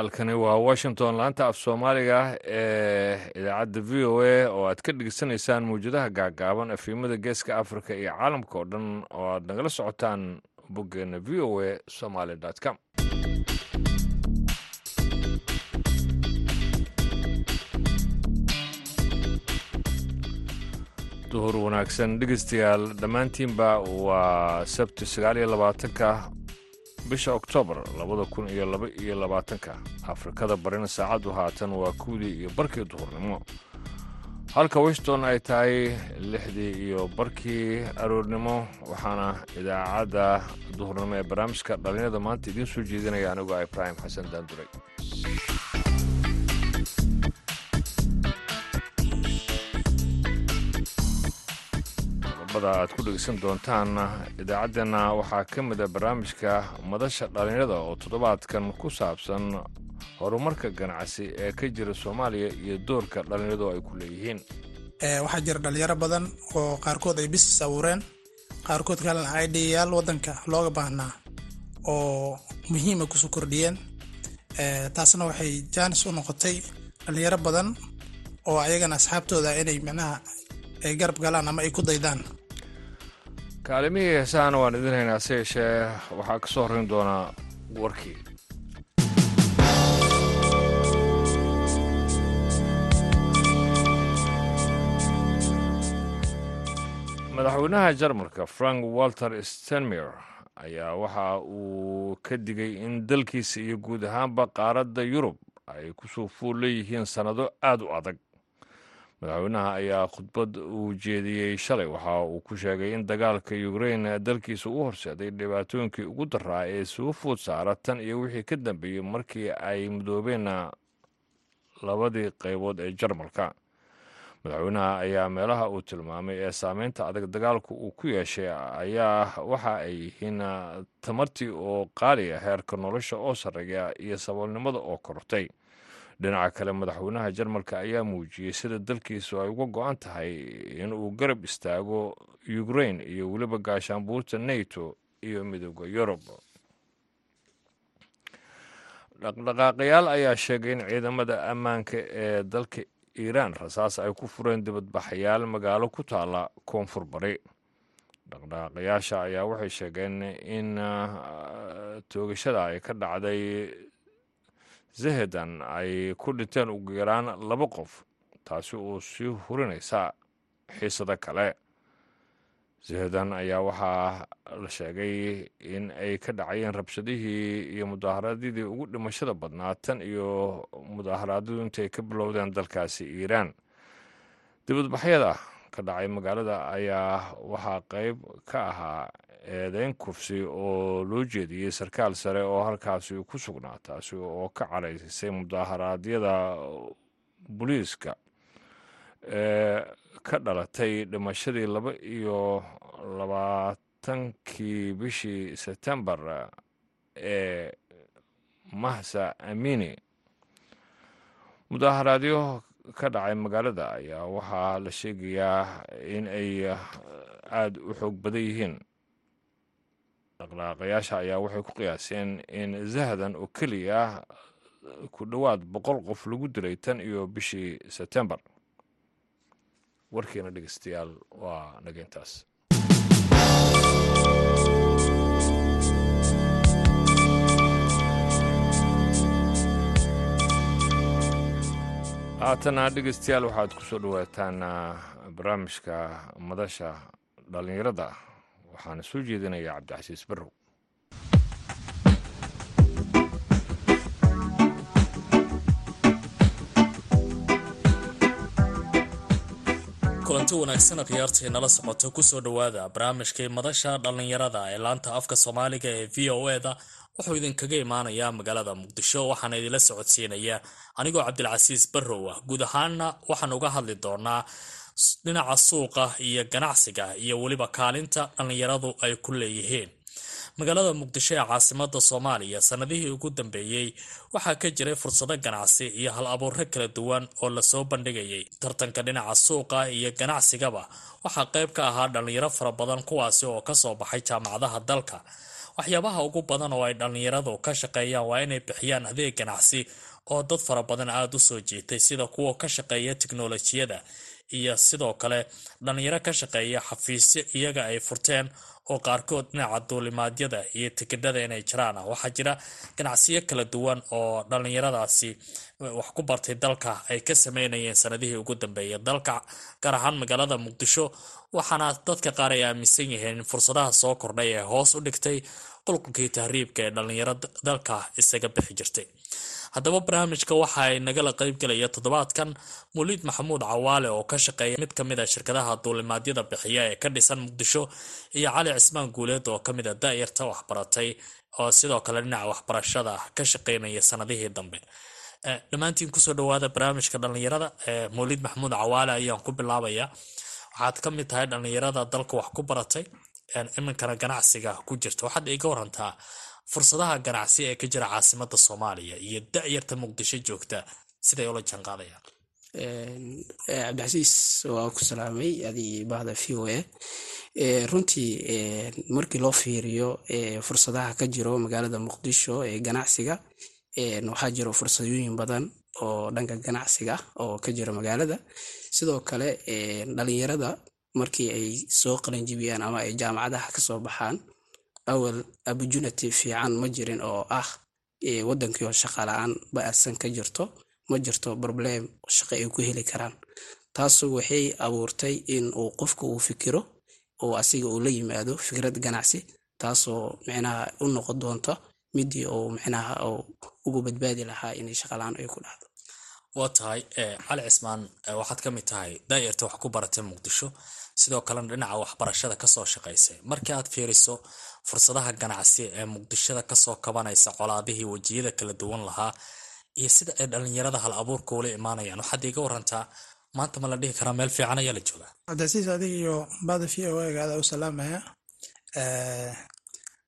halkani waa washington laanta af soomaaliga ee idaacadda v o a oo aad ka dhegeysanaysaan mawjadaha gaagaaban efimada geeska africa iyo caalamka oo dhan oo aad nagala socotaan boggeena v o a somaly com. Duhur wanaagsan dhegeystayaal dhammaantiinba waa sabti sagaal labaatanka bisha oktoobar labada kun iyo laba iyo labaatanka afrikada barina saacaddu haatan waa kuwdii iyo barkii duhurnimo. Halka washington ay tahay lixdii iyo barkii aroornimo waxaana idaacadda duhurnimo ee barnaamijka dhalinyada maanta idiin soo jeedinaya anigoo ibraahim xasan daanduray aad ku dhegeysan doontaan idaacaddeenna waxaa ka mid a barnaamijka madasha dhallinyarada oo toddobaadkan ku saabsan horumarka ganacsi ee ka jira soomaaliya iyo doorka dhallinyaradu ay ku leeyihiin. Waxaa jira dhalinyaro badan oo qaarkood ay bisis abuureen qaarkood kalena ay dhiyayaal wadanka looga baahnaa oo muhiima ku soo kordhiyeen. Taasna waxay jaanis u noqotay dhalinyaro badan oo ayagana asxaabtooda inay micnaha ay garab galaan ama ay ku daydaan kaalimihii heesahana waan idin haynaa se yeeshee waxaa ka soo horrayn doonaa warkii. Madaxweynaha jarmalka frank walter stenmer ayaa waxa uu ka digay in dalkiisa iyo guud ahaanba qaaradda yurub ay ku soo fuul leeyihiin sannado aad u adag madaxweynaha ayaa khudbad uu jeediyey shalay. Waxa uu ku sheegay in dagaalka ukrain dalkiisa u horseeday dhibaatooyinkii ugu daraa ee soo food saara tan iyo wixii ka dambeeyey markii ay midoobeen labadii qaybood ee jarmalka. Madaxweynaha ayaa meelaha uu tilmaamay ee saameynta adag dagaalku uu ku yeeshay ayaa waxa ay yihiin tamartii oo qaaliya heerka nolosha oo sarreeya iyo saboolnimada oo kortay dhinaca kale madaxweynaha jarmalka ayaa muujiyey sida dalkiisu ay uga go-an tahay in uu garab istaago ukrain iyo weliba gaashaanbuurta nato iyo midooda yurub. Dhaqdhaqaaqayaal ayaa sheegay in ciidamada ammaanka ee dalka iiraan rasaas ay ku fureen dibadbaxayaal magaalo ku taala koonfur bari. Dhaqdhaqaaqayaasha ayaa waxay sheegeen in toogashada ay ka dhacday zahedan ay ku dhinteen ugu yaraan laba qof taasi oo sii hurinaysa xiisado kale. Zahedan ayaa waxaa la sheegay in ay ka dhacayeen rabshadihii iyo mudaaharaadyadii ugu dhimashada badnaa tan iyo mudaaharaadyadu intay ka bilowdeen dalkaasi iiraan. Dibadbaxyada ka dhacay magaalada ayaa waxaa qayb ka ahaa eedeyn kufsi oo loo jeediyey sarkaal sare oo halkaasi ku sugnaa taasi oo ka caraysisay mudaaharaadyada booliiska ee ka dhalatay dhimashadii laba iyo labaatankii bishii sebtembar ee mahsa amini. Mudaaharaadyo ka dhacay magaalada ayaa waxaa la sheegayaa in ay aada u xoog badan yihiin dhaqdhaqaaqayaasha ayaa waxay ku qiyaaseen in zahadan oo keliya ku dhowaad boqol qof lagu dilay tan iyo bishii sebtembar warkiina dhegeystayaal waa nageyntaas haatana dhegeystayaal waxaad ku soo dhowaataan barnaamijka madasha dhallinyarada waxaana soo jeedinaya cabdicasiis barrow. Kulanti wanaagsan khiyaartii nala socoto ku soo dhowaada barnaamijkii madasha dhallinyarada ee laanta afka soomaaliga ee v o e da wuxuu idinkaga imaanayaa magaalada muqdisho waxaana idinla socodsiinaya anigoo cabdilcasiis barrow ah. Guud ahaana waxaan uga hadli doonaa dhinaca suuqa iyo ganacsiga iyo weliba kaalinta dhallinyaradu ay ku leeyihiin. Magaalada muqdisho ee caasimada soomaaliya sanadihii ugu dambeeyey waxaa ka jiray fursado ganacsi iyo hal abuuro kala duwan oo la soo bandhigayay. Tartanka dhinaca suuqa iyo ganacsigaba waxaa qayb ka ahaa dhallinyaro fara badan kuwaasi oo ka soo baxay jaamacadaha dalka. Waxyaabaha ugu badan oo ay dhallinyaradu ka shaqeeyaan waa inay bixiyaan adeeg ganacsi oo dad fara badan aada u soo jiitay sida kuwa ka shaqeeya tiknolojiyada iyo sidoo kale dhallinyaro ka shaqeeya xafiisyo iyaga ay furteen oo qaarkood dhinaca duulimaadyada iyo tikidhada inay jiraan. Ah waxaa jira ganacsiyo kala duwan oo dhallinyaradaasi wax ku bartay dalka ay ka sameynayeen sanadihii ugu dambeeyay. Dalka gaar ahaan magaalada muqdisho waxaana dadka qaar ay aaminsan yihiin in fursadaha soo kordhay ee hoos u dhigtay qulqulkii tahriibka ee dhallinyaro dalka isaga bixi jirtay. Haddaba barnaamijka waxa ay nagala qaybgelaya toddobaadkan muliid maxamuud cawaale oo ka shaqeeya mid ka mid a shirkadaha duulimaadyada bixiya ee ka dhisan muqdisho iyo cali cismaan guuleed oo ka mid a daa'irta waxbaratay oo sidoo kale dhinaca waxbarashada ka shaqeynaya sanadihii dambe. Dhammaantiin ku soo dhawaada barnaamijka dhallinyarada muliid maxamuud cawaale ayaan ku bilaabaya waxaad ka mid tahay dhallinyarada dalka wax ku baratay iminkana ganacsiga ku jirta. Waxaad iga warantaa fursadaha ganacsi ee ka jira caasimada soomaaliya iyo da-yarta muqdisho joogta siday ula jaanqaadayaan cabdicasiis waa ku salaamay adii bahda v o a. Runtii markii loo fiiriyo fursadaha ka jiro magaalada muqdisho ee ganacsiga waxaa jiro fursadooyin badan oo dhanka ganacsiga oo ka jiro magaalada. Sidoo kale dhalinyarada markii ay soo qalanjibiyaan ama ay jaamacadaha ka soo baxaan awal opportunity fiican ma jirin oo ah wadankiio shaqa la'aan ba'adsan ka jirto ma jirto problem shaqo ay ku heli karaan. Taasu waxay abuurtay in uu qofka uu fikiro oo asiga uu la yimaado fikrad ganacsi taasoo micnaha u noqon doonto midii uu micnaha ugu badbaadi lahaa inay shaqalaan ay ku dhacdo. Waa tahay cali cismaan waxaad ka mid tahay. Daa'irta wax ku baratay muqdisho. Sidoo kalena dhinaca waxbarashada ka soo shaqaysay. Markii aad fiiriso fursadaha ganacsi ee muqdishada ka soo kabanaysa colaadihii wejiyada kala duwan lahaa iyo sida ay dhalinyarada hal abuurka ula imaanayaan. Waxaad iga warantaa maanta ma la dhihi karaa meel fiican ayaa la joogaa. Cabdicasiis adiga iyo bada v o ga adaa u salaamaya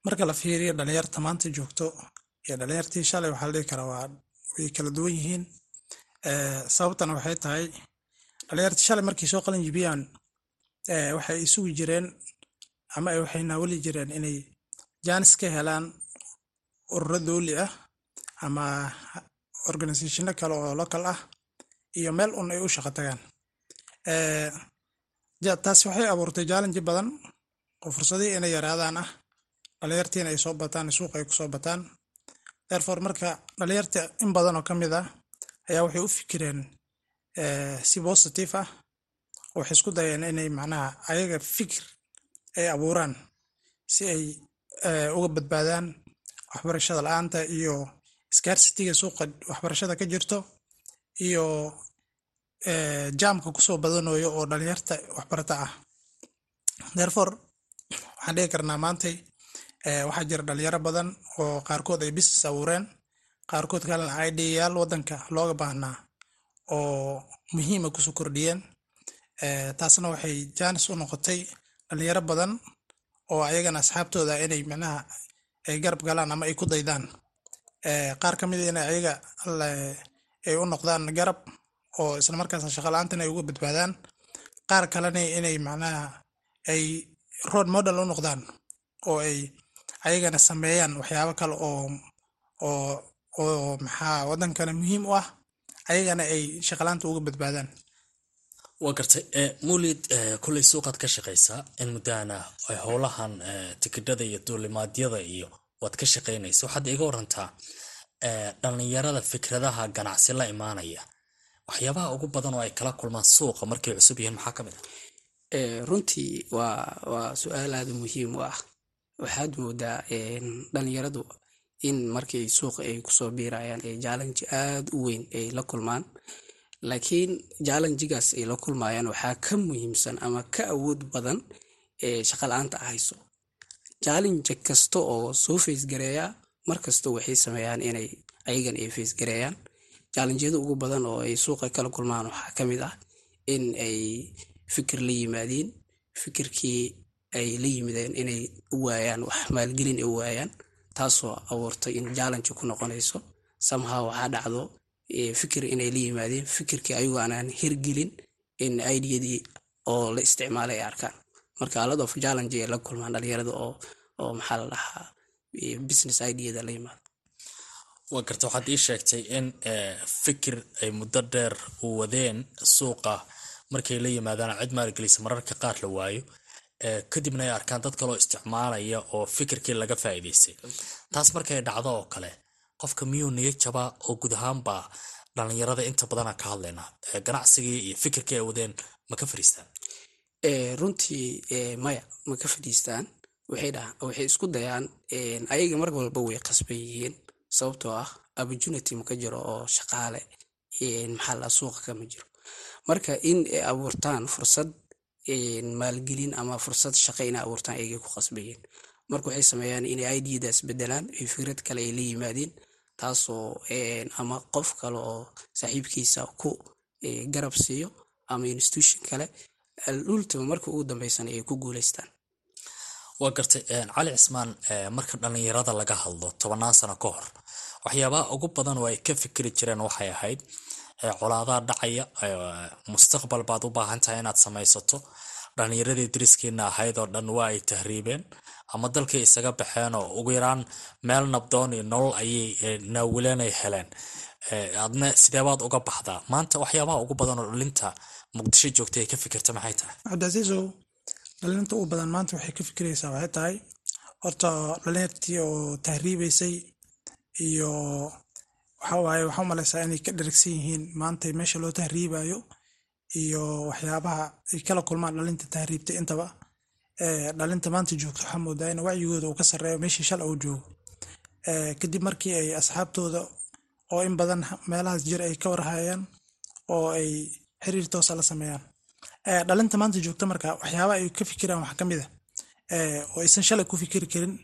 marka la fiiriyo dhalinyarta maanta joogto iyo dhalinyartii shalay waxaa la dhihi karaa waa way kala duwan yihiin. Sababtana waxay tahay dhalinyartii shalay markay soo qalin jibiyaan waxay isugi jireen ama waxay naawali jireen inay jaanis ka helaan ururo dowli ah ama organisationo kale oo local ah iyo meel un ay u shaqo tagaan. Taasi waxay abuurtay jaalenji badan. Oo fursadihii inay yaraadaan ah dhalinyartiina ay soo bataan suuqa ay ku soo bataan. Therefore marka dhalinyarta in badan oo ka mid ah ayaa waxay u fikireen si positive ah waxay isku dayeen inay macnaha ayaga fikir ay abuuraan si ay uga badbaadaan waxbarashada la'aanta iyo scarsitiga suuqa waxbarashada ka jirto iyo jaamka ku soo badanayo oo dhalinyarta waxbarata ah. Therefore waxaan dhigi karnaa maantay waxaa jira dhalinyaro badan oo qaarkood ay business abuureen qaarkood kalena idyaal wadanka looga baahnaa oo muhiima ku soo kordhiyeen. Taasna waxay jaanis u noqotay dhalinyaro badan oo ayagana asxaabtooda inay micnaha ay garab galaan ama ay ku daydaan qaar ka mida inay ayaga ay u noqdaan garab oo isla markaasna shaqala-aantan ay uga badbaadaan. Qaar kalena inay macnaha ay road model u noqdaan oo ay ayagana sameeyaan waxyaabo kale oo oo oo maxaa wadankana muhiim u ah ayagana ay shaqalaanta uga badbaadaan. Waa gartay mulid kulley suuqaad ka shaqaysaa in muddahana howlahan tikidhada iyo duulimaadyada iyo waad ka shaqaynaysa waxaad iga warantaa dhalinyarada fikradaha ganacsi la imaanaya. Waxyaabaha ugu badan oo ay kala kulmaan suuqa markay cusub yihiin maxaa ka mid ah? Runtii waa waa su'aal aada muhiim u ah. Waxaad moodaa dhalinyaradu in markii suuqa ay ku soo biirayaan jaalanji aada u weyn ay la kulmaan. Laakiin jaalanjigaas ay la kulmayaan waxaa ka muhiimsan ama ka awood badan shaqala-aanta ahayso jaalinja kasta oo soo faysgareeya markasta waxay sameeyaan inay ayagan ay faysgareeyaan jaalinjyada ugu badan oo ay suuqa kala kulmaan waxaa ka mid ah in ay fikir la yimaadiin fikirkii ay la yimideen inay waayaan wax maalgelin ay waayaan taasoo abuurtay in jaalanji ku noqonayso. Samha waxaa dhacdo fikir inay la yimaadeen fikirkii ayagoo aanaan hirgelin in idiyadii oo la isticmaalay ay arkaan marka alad of challenge ay la kulmaan dhalinyarada oo oo maxaa la dhahaa business ideada la yimaado. Waa garta waxaad ii sheegtay in fikir ay muddo dheer u wadeen suuqa markay la yimaadaan cid maalgelisa mararka qaar la waayo. Kadibna ay arkaan dad kaloo isticmaalaya oo fikirkii laga faa'iidaystay. Taas markay dhacdo oo kale qofka miyuu niyo jabaa oo guud ahaanba dhalinyarada inta badana ka hadlaynaa ganacsigii iyo fikirkii ay wadeen ma ka fadhiistaan runtii maya ma ka fadhiistaan? Waxay isku dayaan ayaga mar walba way qasban yihiin sababtoo ah opportunity ma ka jiro oo shaqaale maxaa la suuqa kama jiro. Marka in ay abuurtaan fursad maalgelin ama fursad shaqo inay abuurtaan ayagay ku qasbayeen marka waxay sameeyaan inay idadaas bedelaan ay fikrad kale ay la yimaadeen taasoo ama qof kale oo saaxiibkiisa ku garab siiyo ama institution kale dhultaba marka ugu dambeysana ay ku guuleystaan. Waa gartay cali cismaan marka dhalinyarada laga hadlo tobannaan sano ka hor waxyaabaha ugu badan oo ay ka fikri jireen waxay ahayd colaadaha dhacaya mustaqbal baad u baahan tahay inaad samaysato. Dhalinyaradii dariskiina ahayd oo dhan waa ay tahriibeen ama dalkii isaga baxeen oo ugu yaraan meel nabdoon iyo nolol ayay naawilanay heleen. Adna sideebaad uga baxdaa? Maanta waxyaabaha ugu badan oo dhalinta muqdisho joogta ay ka fikirta maxay tahay? Cabdicasiisow dhalinta ugu badan maanta waxay ka fikiraysaa waxay tahay? Horta dhalinyartii oo tahriibaysay iyo waxa waaye waxaa umaleysaa inay ka dheragsan yihiin maanta meesha loo tahriibayo iyo waxyaabaha ay kala kulmaan dhalinta tahriibtay intaba. Dhalinta maanta joogto waxaa moodaa in wacyigooda uu ka sarreeyo meeshii shala uu joogo. Kadib markii ay asxaabtooda oo in badan meelahaas jir ay ka warhayaan oo ay xiriir toosa la sameeyaan. Dhalinta maanta joogta marka waxyaaba ay ka fikiraan wax ka mid a oo aysan shalay ku fikiri karin.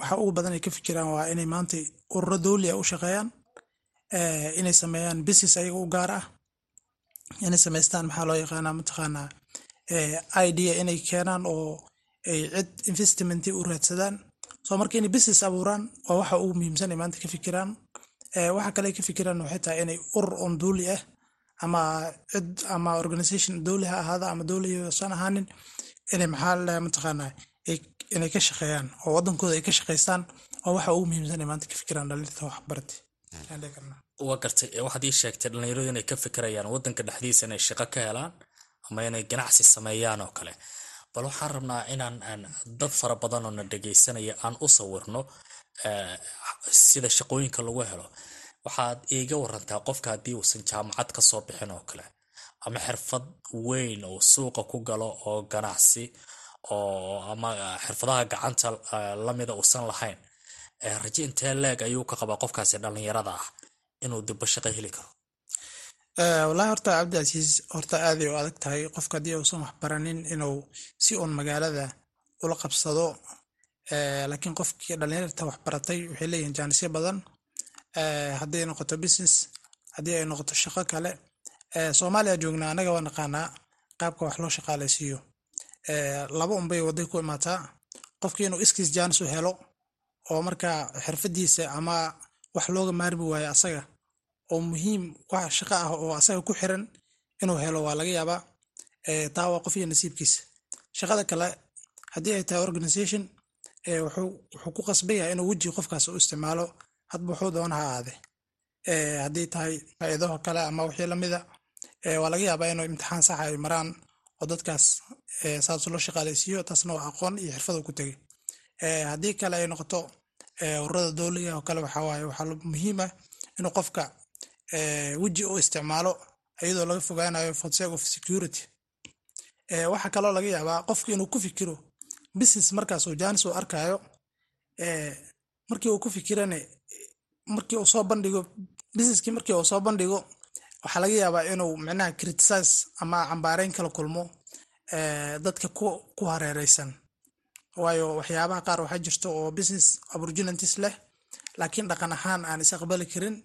Waxa ugu badan ay ka fikiraan waa inay maanta ururo dowli a u shaqeeyaan. Inay sameeyaan business ayaga u gaar ah. Inay samaystaan maxaa loo yaqaanaa mataqaanaa idea inay keenaan oo ay cid investment u raadsadaan soo marka inay business abuuraan waa waxa ugu muhiimsan ay maanta ka fikiraan. Waxa kale ay ka fikiraan waxay tahay inay urur on dowli ah ama cid ama organization dowli ha ahaada ama dowliysan ahaanin inay maxaa la mataqaanaa inay ka shaqeeyaan oo wadankooda ay ka shaqaystaan oo waxa ugu muhiimsan ay maanta ka fikiraan dhalinta waxbarati waa gartay waxaad ii sheegtay dhalinyaradu inay ka fikirayaan wadanka dhexdiisa inay shaqo ka helaan ama inay ganacsi sameeyaan oo kale. Bal waxaan rabnaa inaan dad fara badan oo na dhegaysanaya aan u sawirno sida shaqooyinka lagu helo waxaad iiga warantaa qofka haddii uusan jaamacad ka soo bixin oo kale ama xirfad weyn oo suuqa ku galo oo ganacsi oo ama xirfadaha gacanta lamida uusan lahayn raje intee leeg ayuu ka qabaa qofkaasi dhalinyarada ah inuu dibba shaqo heli karo? Walahi horta cabdicasiis horta aaday u adag tahay. Qofka haddii uusan waxbaranin inuu si uun magaalada ula qabsado laakiin qofkii dhalinyarta waxbaratay waxay leeyihiin jaanisyo badan haddii ay noqoto business haddii ay noqoto shaqo kale soomaaliya joognaa anaga waa naqaanaa qaabka wax loo shaqaaleysiiyo laba unbay waday ku imaataa. Qofkii inuu iskiis jaanis u helo oo markaa xirfadiisa ama wax looga maarmi waayo asaga oo muhiim wax shaqo ah oo asaga ku xiran inuu helo waa laga yaabaa. Taa waa qof iyo nasiibkiisa shaqada kale haddii ay tahay organization wuxuu ku qasban yahay inuu weji qofkaas u isticmaalo hadba wuxuu doona ha aade haddii tahay faa'iidaho kale ama wixii lamida waa laga yaabaa inuu imtixaan saxa ay maraan oo dadkaas saas loo shaqaaleysiiyo taasna waa aqoon iyo xirfad ku tegay haddii kale ay noqoto ururada dowliga oo kale waxaa waaye waxaa muhiim ah inuu qofka weji u isticmaalo iyadoo laga fogaanayo for of security. Waxaa kaloo laga yaabaa qofka inuu ku fikiro business markaas uu jaanis uu arkayo markii uu ku fikirane markii uu soo bandhigo businesskii markii uu soo bandhigo waxaa laga yaabaa inuu micnaha criticize ama cambaareyn kala kulmo dadka ku hareereysan waayo waxyaabaha qaar waxaa jirta oo business opportunities leh laakiin dhaqan ahaan aan is aqbali karin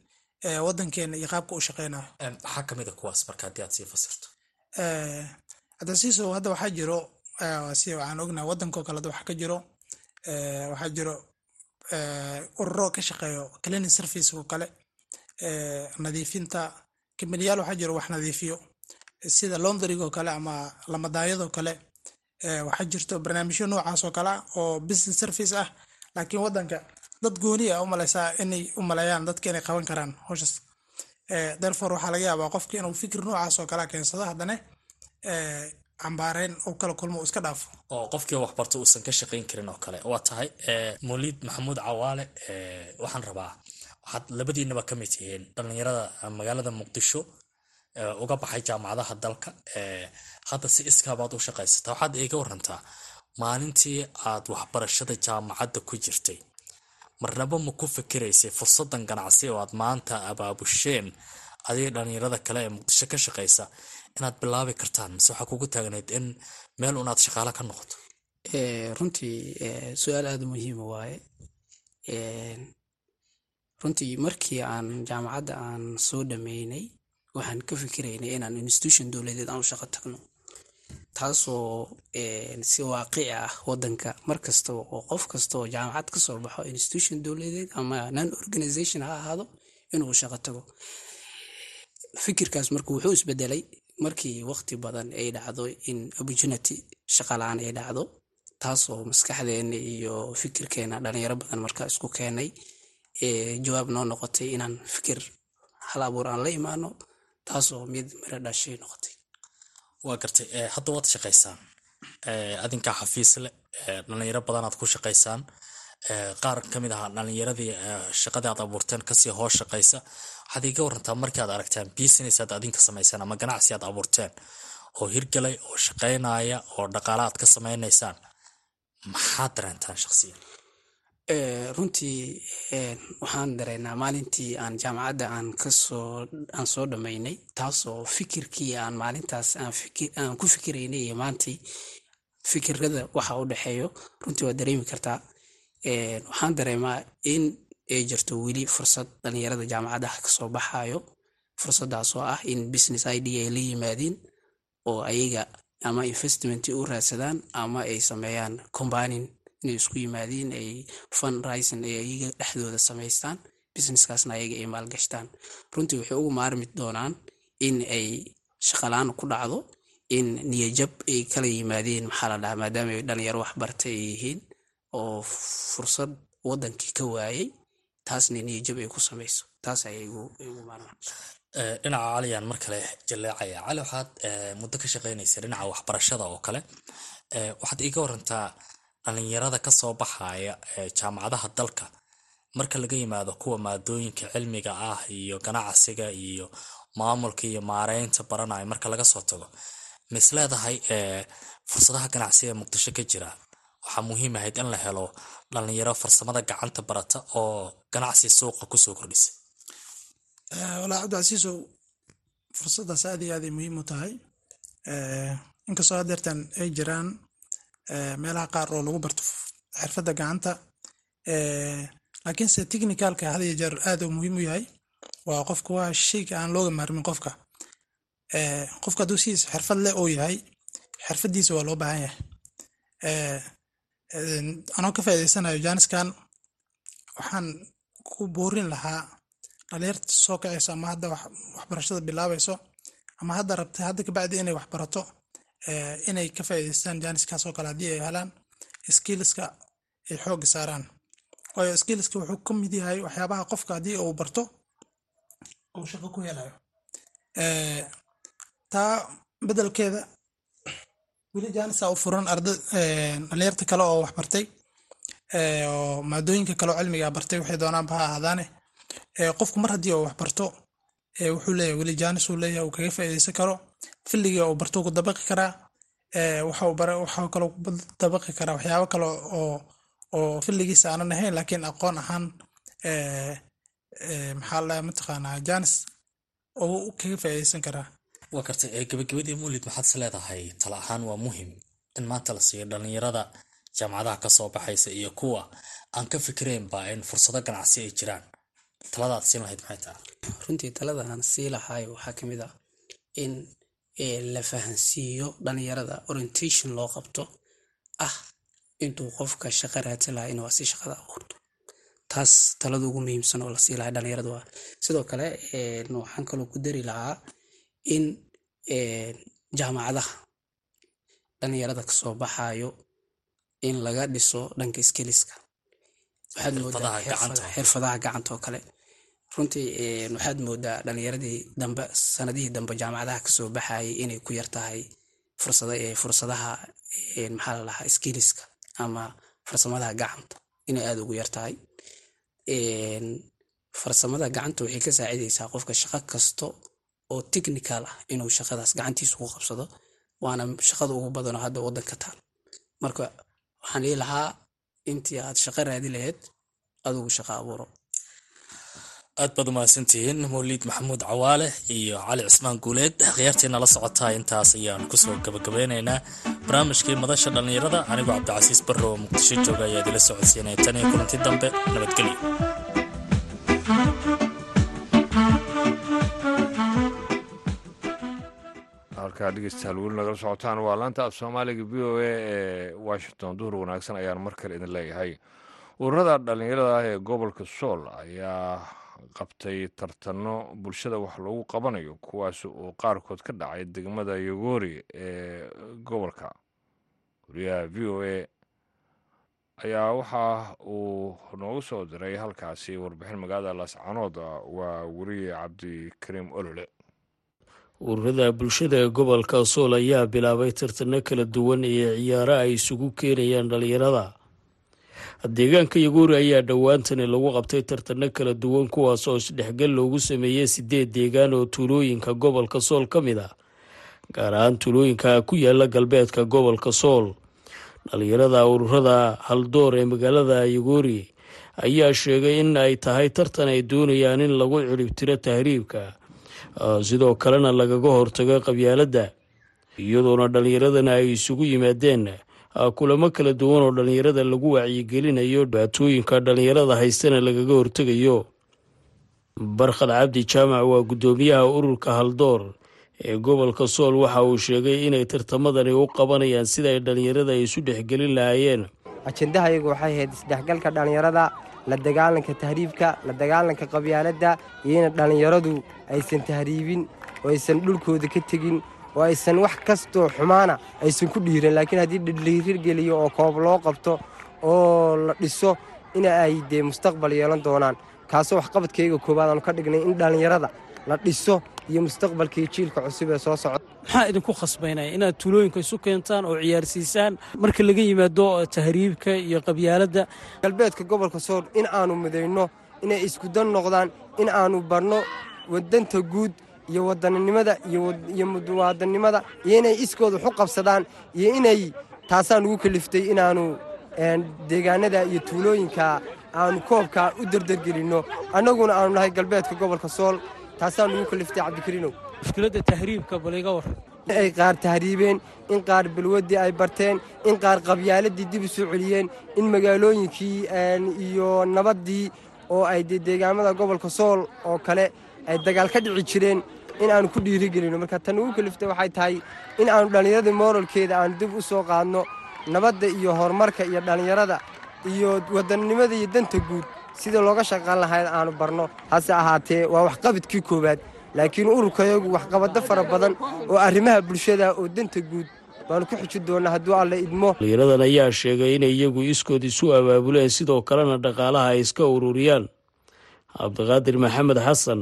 wadankeena iyo qaabka u shaqeynayo. Maxaa ka mid a kuwaas marka haddii aad sii fasirto. Hadasiiso hadda waxaa jiro si waxaan ognahay wadankao kale waxaa ka jiro waxaa jiro ururo ka shaqeeyo cleaning service oo kale nadiifinta kambaniyaal waxaa jiro wax nadiifiyo. Sida laundrygo kale ama lamadaayadoo kale waxaa jirto barnaamijyo noocaas oo kale ah oo business service ah. Laakiin wadanka dad gooni a umaleysaa inay u maleeyaan dadka inay qaban karaan howshaas therefore waxaa laga yaabaa qofki inuu fikir noocaas oo kala keensado haddana cambaareyn uu kala kulmo iska dhaafo. Oo qofkii waxbarta uusan ka shaqayn karin oo kale waa tahay mawliid maxamuud cawaale waxaan rabaa waxaad labadiinaba ka mid tihiin dhallinyarada magaalada muqdisho uga baxay jaamacadaha dalka hadda si iskaabaad u shaqaysataa waxaad iga warantaa maalintii aad waxbarashada jaamacadda ku jirtay. Marnaba ma ku fikiraysay fursadan ganacsi oo aad maanta abaabusheen adiga dhallinyarada kale ee muqdisho ka shaqaysa inaad bilaabi kartaan mise waxaa kugu taagnayd in meel unaad shaqaalo ka noqoto? Runtii su'aal aada muhiima waaye. Runtii markii aan jaamacadda aan soo dhameynay waxaan ka fikiraynay inaan institution dowladeed aan u shaqo tagno. Taasoo si waaqici ah wadanka markasta oo qof kasta oo jaamacad ka soo baxo institution dowladeed ama non organization ha ahaado inuu shaqo tago. Fikirkaas marka wuxuu isbedelay markii waqti badan ay dhacdo in opportunity shaqalaan ay dhacdo taasoo maskaxdeena iyo fikirkeena dhalinyaro badan marka isku keenay jawaab noo noqotay inaan fikir hal abuur aan la imaano taasoo mid miro dhashay noqotay. Waa gartay hadda waad shaqaysaan adinkaa xafiis leh dhalinyaro badanaad ku shaqaysaan qaar ka mid aha dhalinyaradii shaqadii aad abuurteen ka sii hoos shaqaysa waxaad iga warantaa markii aad aragtaan business aad adinka samaysaan ama ganacsi aad abuurteen oo hirgalay oo shaqaynaya oo dhaqaala aad ka samaynaysaan maxaad dareentaan shaqsiyan runtii waxaan dareynaa maalintii aan jaamacadda aan ka soo aan soo dhammaynay taasoo fikirkii aan maalintaas aan ku fikiraynay iyo maantii fikirada waxa u dhexeeyo runtii waa dareemi kartaa. Waxaan dareemaa in ay jirto weli fursad dhalinyarada jaamacadaha ka soo baxayo. Fursadaas ah in business id ay la yimaadiin oo ayaga ama investment u raadsadaan ama ay sameeyaan combanin inay isku yimaadiin ay fun rising ay ayaga dhexdooda samaystaan businesskaasna ayaga ay maalgashtaan. Runtii waxay ugu maarmi doonaan in ay shaqalaan ku dhacdo in niyajab ay kala yimaadeen maxaa la dhahaa maadaama ay dhalinyaro waxbartay ay yihiin oo fursad wadankii ka waayay taasna niyajab ay ku samayso. Taas ayay igu maarmaan dhinaca caliyaan mar kale jaleecaya. Cali waxaad muddo ka shaqaynaysa dhinaca waxbarashada oo kale. Waxaad iiga warantaa dhalinyarada ka soo baxaya jaamacadaha dalka. Marka laga yimaado kuwa maadooyinka cilmiga ah iyo ganacsiga iyo maamulka iyo maareynta baranaya marka laga soo tago mis leedahay fursadaha ganacsi ee muqdisho ka jira waxaa muhiim ahayd in la helo dhalinyaro farsamada gacanta barata oo ganacsi suuqa ku soo kordhisa. Walaa cabdicasiisow fursadaas aad iyo aad ay muhiim u tahay. Inkastoo hadeertan ay jiraan meelaha qaar oo lagu barto xirfadda gacanta laakiinse technicalka had iyo jeer aad uu muhiim u yahay waa qofka waa shayga aan looga maarmin qofka. Qofka hadduu sidiis xirfad leh oo yahay xirfaddiisa waa loo baahan yahay anoo ka faa'iidaysanayo jaaniskan waxaan ku boorin lahaa dhalinyarta soo kacayso ama hadda waxbarashada bilaabayso ama hadda rabta hadda kabacdi inay waxbarato inay ka faa'iidaystaan jaaniskaas oo kale haddii ay helaan skillska ay xoogga saaraan. Waayo skillska wuxuu ka mid yahay waxyaabaha qofka haddii uu barto uu shaqo ku helayo. Taa bedelkeeda weli jaanisa u furan arda dhalinyarta kale oo waxbartay oo maadooyinka kale oo bartay waxay doonaanba ha ahaadaane. Qofku mar haddii uu waxbarto wuxuu leeyahay weli jaanis uu leeyahay uu kaga faa'iidaysan karo. Filligii uu barto ku dabaqi karaa waxaa kaloo ku dabaqi karaa waxyaabo kale oo filligiisa aanan ahayn laakiin aqoon ahaan maxaa la mataqaanaa jaanis kaga faa'iidaysan karaa waa kartay gabagabadii muulid maxaad is leedahay? Tala ahaan waa muhiim in maanta la siiyo dhalinyarada jaamacadaha ka soo baxaysa iyo kuwa aan ka fikiraynba in fursado ganacsi ay jiraan. Taladaad siin lahayd maxay tahay runtii talada aan sii lahay waxaa ka mid ah in la fahansiiyo dhalinyarada orientation loo qabto. Ah intuu qofka shaqo raadsan lahaa inuu asi shaqada abuurto taas talada ugu muhiimsan oo la sii lahay dhalinyarada waa. Sidoo kale waxaan kaloo ku dari lahaa in jaamacadaha dhalinyarada ka soo baxayo in laga dhiso dhanka skiliska waxaad moodaa xirfadaha gacanta. oo kale. Runtii waxaad moodaa dhalinyaradii dambe sanadihii dambe jaamacadaha ka soo baxayay inay ku yar tahay fursadaha maxaa la dhahaa skiliska ama farsamadaha gacanta inay aada ugu yar tahay. Farsamada gacanta waxay ka saacidaysaa qofka shaqo kasta oo technical ah inuu shaqadaas gacantiisa ugu qabsado waana shaqada ugu badanoo hadda wadanka taal. Marka waxaan ii lahaa intii aad shaqo raadi lahayd adugu shaqo abuuro. Aad baad umahadsantihiin mawliid maxamuud cawaale iyo cali cismaan guuleed. Khiyaartiina la socotaa intaas ayaan ku soo gabagabeynaynaa barnaamijkii madasha dhallinyarada anigoo cabdicasiis barro oo muqdisho jooga ayaa idila socodsiinaya tan iyo kulanti dambe nabadgelyo halkaa dhegeystayaal weli nagala socotaan? Waa laanta af soomaaliga v o a ee washington. Duhur wanaagsan ayaan mar kale idin leeyahay. Ururada dhallinyarada ah ee gobolka sool ayaa qabtay tartano bulshada wax loogu qabanayo kuwaas oo qaarkood ka dhacay degmada yogoori ee gobolka. Wariyaha v o a ayaa waxa uu noogu soo diray halkaasi warbixin magaalada laascanood waa weriye cabdikariim olole ururada bulshada ee gobolka sool ayaa bilaabay tartano kala duwan iyo ciyaaro ay isugu keenayaan dhallinyarada. Deegaanka yaguuri ayaa dhowaantani lagu qabtay tartano kala duwan kuwaas oo isdhexgal loogu sameeyey sideed deegaan oo tuulooyinka gobolka sool ka mid ah gaar ahaan tuulooyinka ku yaalla galbeedka gobolka sool. Dhallinyarada ururada haldoor ee magaalada yaguuri ayaa sheegay in ay tahay tartan ay doonayaan in lagu ciribtiro tahriibka sidoo kalena lagaga hortago qabyaaladda iyadoona dhallinyaradana ay isugu yimaadeen. Kulamo kala duwan oo dhallinyarada lagu wacyigelinayo dhibaatooyinka dhallinyarada haystana lagaga hortegayo barkhad cabdi jaamac waa guddoomiyaha ururka haldoor ee gobolka sool. Waxa uu sheegay inay tartamadani u qabanayaan sida ay dhallinyarada isu dhexgelin lahaayeen. Ajendaha iyagu waxay ahayd isdhexgalka dhallinyarada la dagaalanka tahriibka la dagaalanka qabyaaladda iyo in dhallinyaradu aysan tahriibin oo aysan dhulkooda ka tegin oo aysan wax kastoo xumaana aysan ku dhiiran laakiin haddii dhidhiirgeliyo oo koob loo qabto oo la dhiso in ay dee mustaqbal yeelan doonaan kaasoo waxqabadkayga koowaad aanu ka dhignay in dhallinyarada la dhiso iyo mustaqbalkii jiilka cusub ee soo socda. Maxaa idinku khasbaynaya inaad tuulooyinka isu keentaan oo ciyaarsiisaan? Marka laga yimaado tahriibka iyo qabyaaladda. Galbeedka gobolka sool in aanu midayno inay iskudan noqdaan in aanu barno wadanta guud iyo wadaninimada iyo muwaadannimada iyo inay iskooda waxu qabsadaan iyo inay taasaan ugu kaliftay inaannu deegaanada iyo tuulooyinka aanu koobka u derdergelinno annaguna aanu nahay galbeedka gobolka sool taasaan ugu kaliftay cabdikariinow mushkiladda tahriibka baliga war in ay qaar tahriibeen in qaar balwaddii ay barteen in qaar qabyaaladii dib u soo celiyeen in magaalooyinkii iyo nabaddii oo ay dee deegaamada gobolka sool oo kale ay dagaal ka dhici jireen in aanu ku dhiirigelinno marka tan ugu kaliftay waxay tahay in aanu dhallinyaradii mooralkeeda aanu dib u soo qaadno nabadda iyo horumarka iyo dhallinyarada iyo wadannimada iyo danta guud sida looga shaqaan lahayd aanu barno hase ahaatee waa waxqabadkii koowaad. Laakiin ururkayagu waxqabado fara badan oo arrimaha bulshada oo danta guud baanu ku xuji doonnaa hadduu alla idmo. Dhallinyaradan ayaa sheegay inay iyagu iskood isu abaabuleen sidoo kalena dhaqaalaha ay iska ururiyaan. Cabdiqaadir maxamed xasan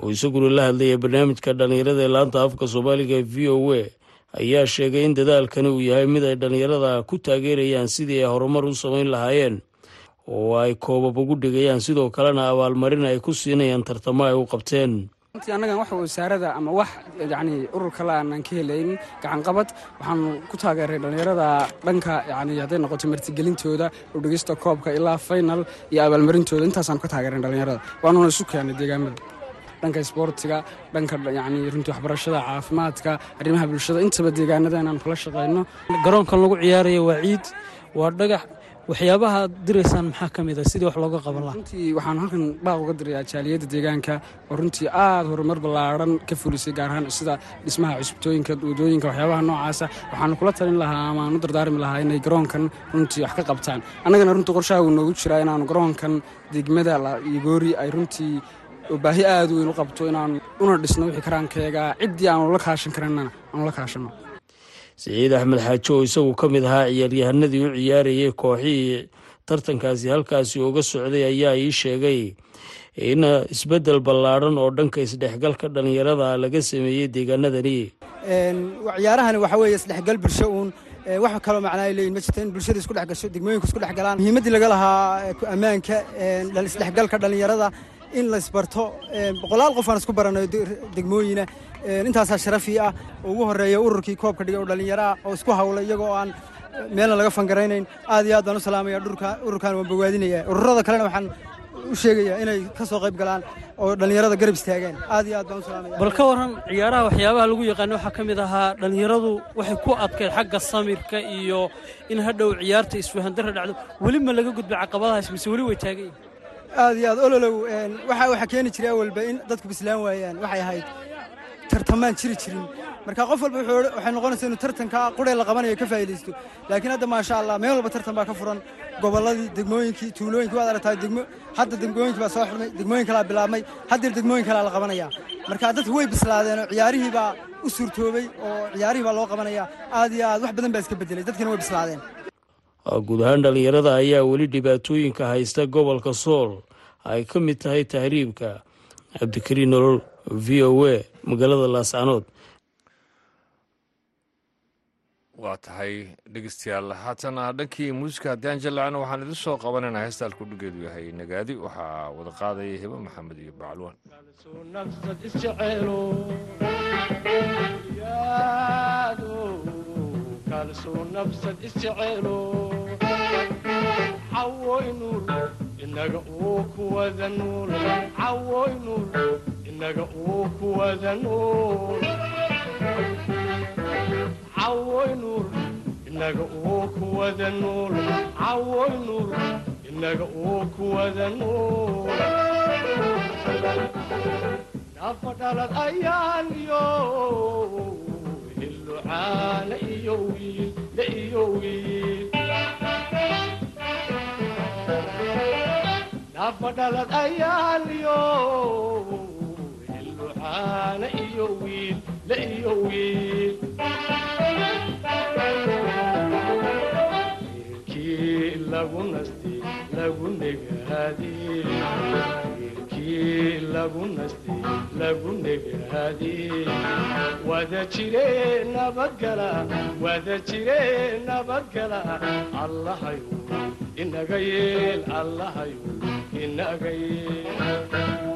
oo isaguna la hadlaya barnaamijka dhallinyarada ee laanta afka soomaaliga v o a ayaa sheegay in dadaalkani uu yahay mid ay dhallinyarada ku taageerayaan sidii ay horumar u samayn lahaayeen oo ay koobab ugu dhigayaan sidoo kalena abaalmarin ay ku siinayaan tartamo ay u qabteen. Annagan wax wasaarada ama wax yani urur kale aanan ka helayn gacanqabad waxaanu ku taageeray dhallinyarada dhanka yani hadday noqoto martigelintooda udhigista koobka ilaa final iyo abaalmarintooda. Intaasaan ka taageeran dhallinyarada. Waanuna isu keenay deegaamada dhanka isboortiga dhanka yani runtii waxbarashada caafimaadka arrimaha bulshada. Intaba deegaanada inaan kula shaqayno garoonkan lagu ciyaaraya waa ciid waa dhagax waxyaabaha diraysaan maxaa ka mid a sidii wax looga qaban lahaa. Runtii waxaan halkan baaq uga dirayaa jaaliyadda deegaanka oo runtii aada horumar ballaadhan ka fulisay gaar ahaan sida dhismaha cusbitooyinka waddooyinka waxyaabaha noocaasa waxaanu kula talin lahaa amaaan u dardaarmi lahaa inay garoonkan runtii wax ka qabtaan. Annagana runtii qorshaha wuu noogu jiraa inaanu garoonkan degmada yogoori ay runtii baahi aada weyn u qabto inaan una dhisno wixii karaankeega ciddii aanu la kaashan karanana aanu la kaashano siciid axmed xaajo oo isagu ka mid ahaa ciyaaryahanadii u ciyaarayay kooxihii tartankaasi halkaasi uga socday ayaa ii sheegay in isbeddel ballaadhan oo dhanka isdhexgalka dhallinyarada laga sameeyey deegaanadani. Ciyaarahani waxa weeye isdhexgal bulsho uun. Wax kaloo macnaa ay leeyihiin ma jirto in bulshada isku dhex gasho isku dhex muhiimaddii laga lahaa ammaanka isdhexgalka dhallinyarada in la isbarto. Boqolaal qof aan isku baranayo degmooyina intaasaa sharafii ah. Oo ugu horreeya ururkii koobka dhigay oo dhallinyaro ah oo isku hawla iyagoo aan meelna laga fangaraynayn aad iyo aad baan u salaamaya ururkan waan bogaadinaya. Ururada kalena waxaan u sheegayaa inay ka soo qayb galaan oo dhallinyarada garab istaagaan aad iyo aad baan u salaamaya bal ka waran ciyaaraha waxyaabaha lagu yaqaano waxaa ka mid ahaa dhallinyaradu waxay ku adkayd xagga samirka iyo in hadhow ciyaarta isfahandarra dhacdo. Weli ma laga gudbay caqabadahaas mise weli way taagan yihiin aad iyo aad ololow waxa waxaa keeni jiray awalba in dadku bislaan waayaan waxay ahayd tartamaan jiri jirin. Marka qof walba waxay noqonaysaa inuu tartanka quree la qabanayo ka faa'idaysto laakiin hadda maasha allah meel walba tartan baa ka furan. Gobolladii degmooyinkii tuulooyinkii waad aragtaa hadda degmooyinkii baa soo xidmay degmooyin kalaa bilaabmay haddeer degmooyin kalaa la qabanaya marka dadku way bislaadeen oo ciyaarihii baa u suurtoobay oo ciyaarihii baa loo qabanaya aad iyo aad wax badan baa iska bedelay dadkina way bislaadeen. Guud ahaan dhallinyarada ayaa weli dhibaatooyinka haysta gobolka sool ay ka mid tahay tahriibka. Cabdikariin nolol v o a magaalada laascanood waa tahay dhegeystayaal. Haatana dhankii muusica haddii aan jallacno waxaan idin soo qabanaynaa heesta alkudhigeedu yahay nagaadi. Waxaa wada qaadaya hebe maxamed iyo bacalwaan inaga uu kuwada nuul cawoy nuul inaga uu kuwada nuul cawoy nuul inaga uu kuwada nuul cawoy nuul inaga uu kuwada nuul nafa dhalad ayaan iyo hillucaana iyo wiil la iyo wiil ayaaliyo hillucaana iyo wiilkii lagu nasti lagu negaadi. Wiilkii lagu nasti lagu negaadi. Wada jire nabadgala wada jire nabadgala allahayu inaga yeel allahayu inaga yeel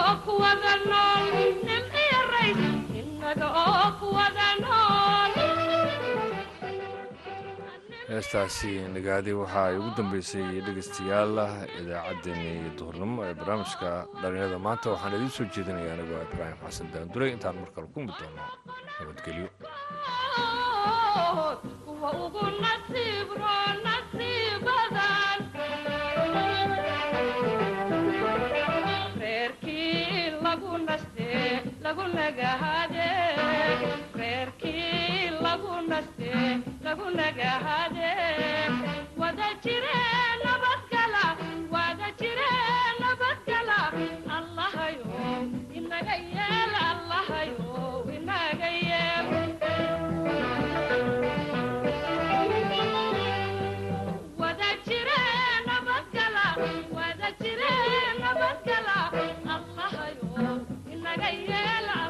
heestaasi nagaadi waxaa ay ugu dambeysay dhegeystayaal idaacaddeenii duhurnimo ee barnaamijka dhalinyarada maanta. Waxaan idiin soo jeedinaya anigoo ibraahim xasan daanduray intaan mar kale ku mid doono nabadgelyo wada jire Yeah,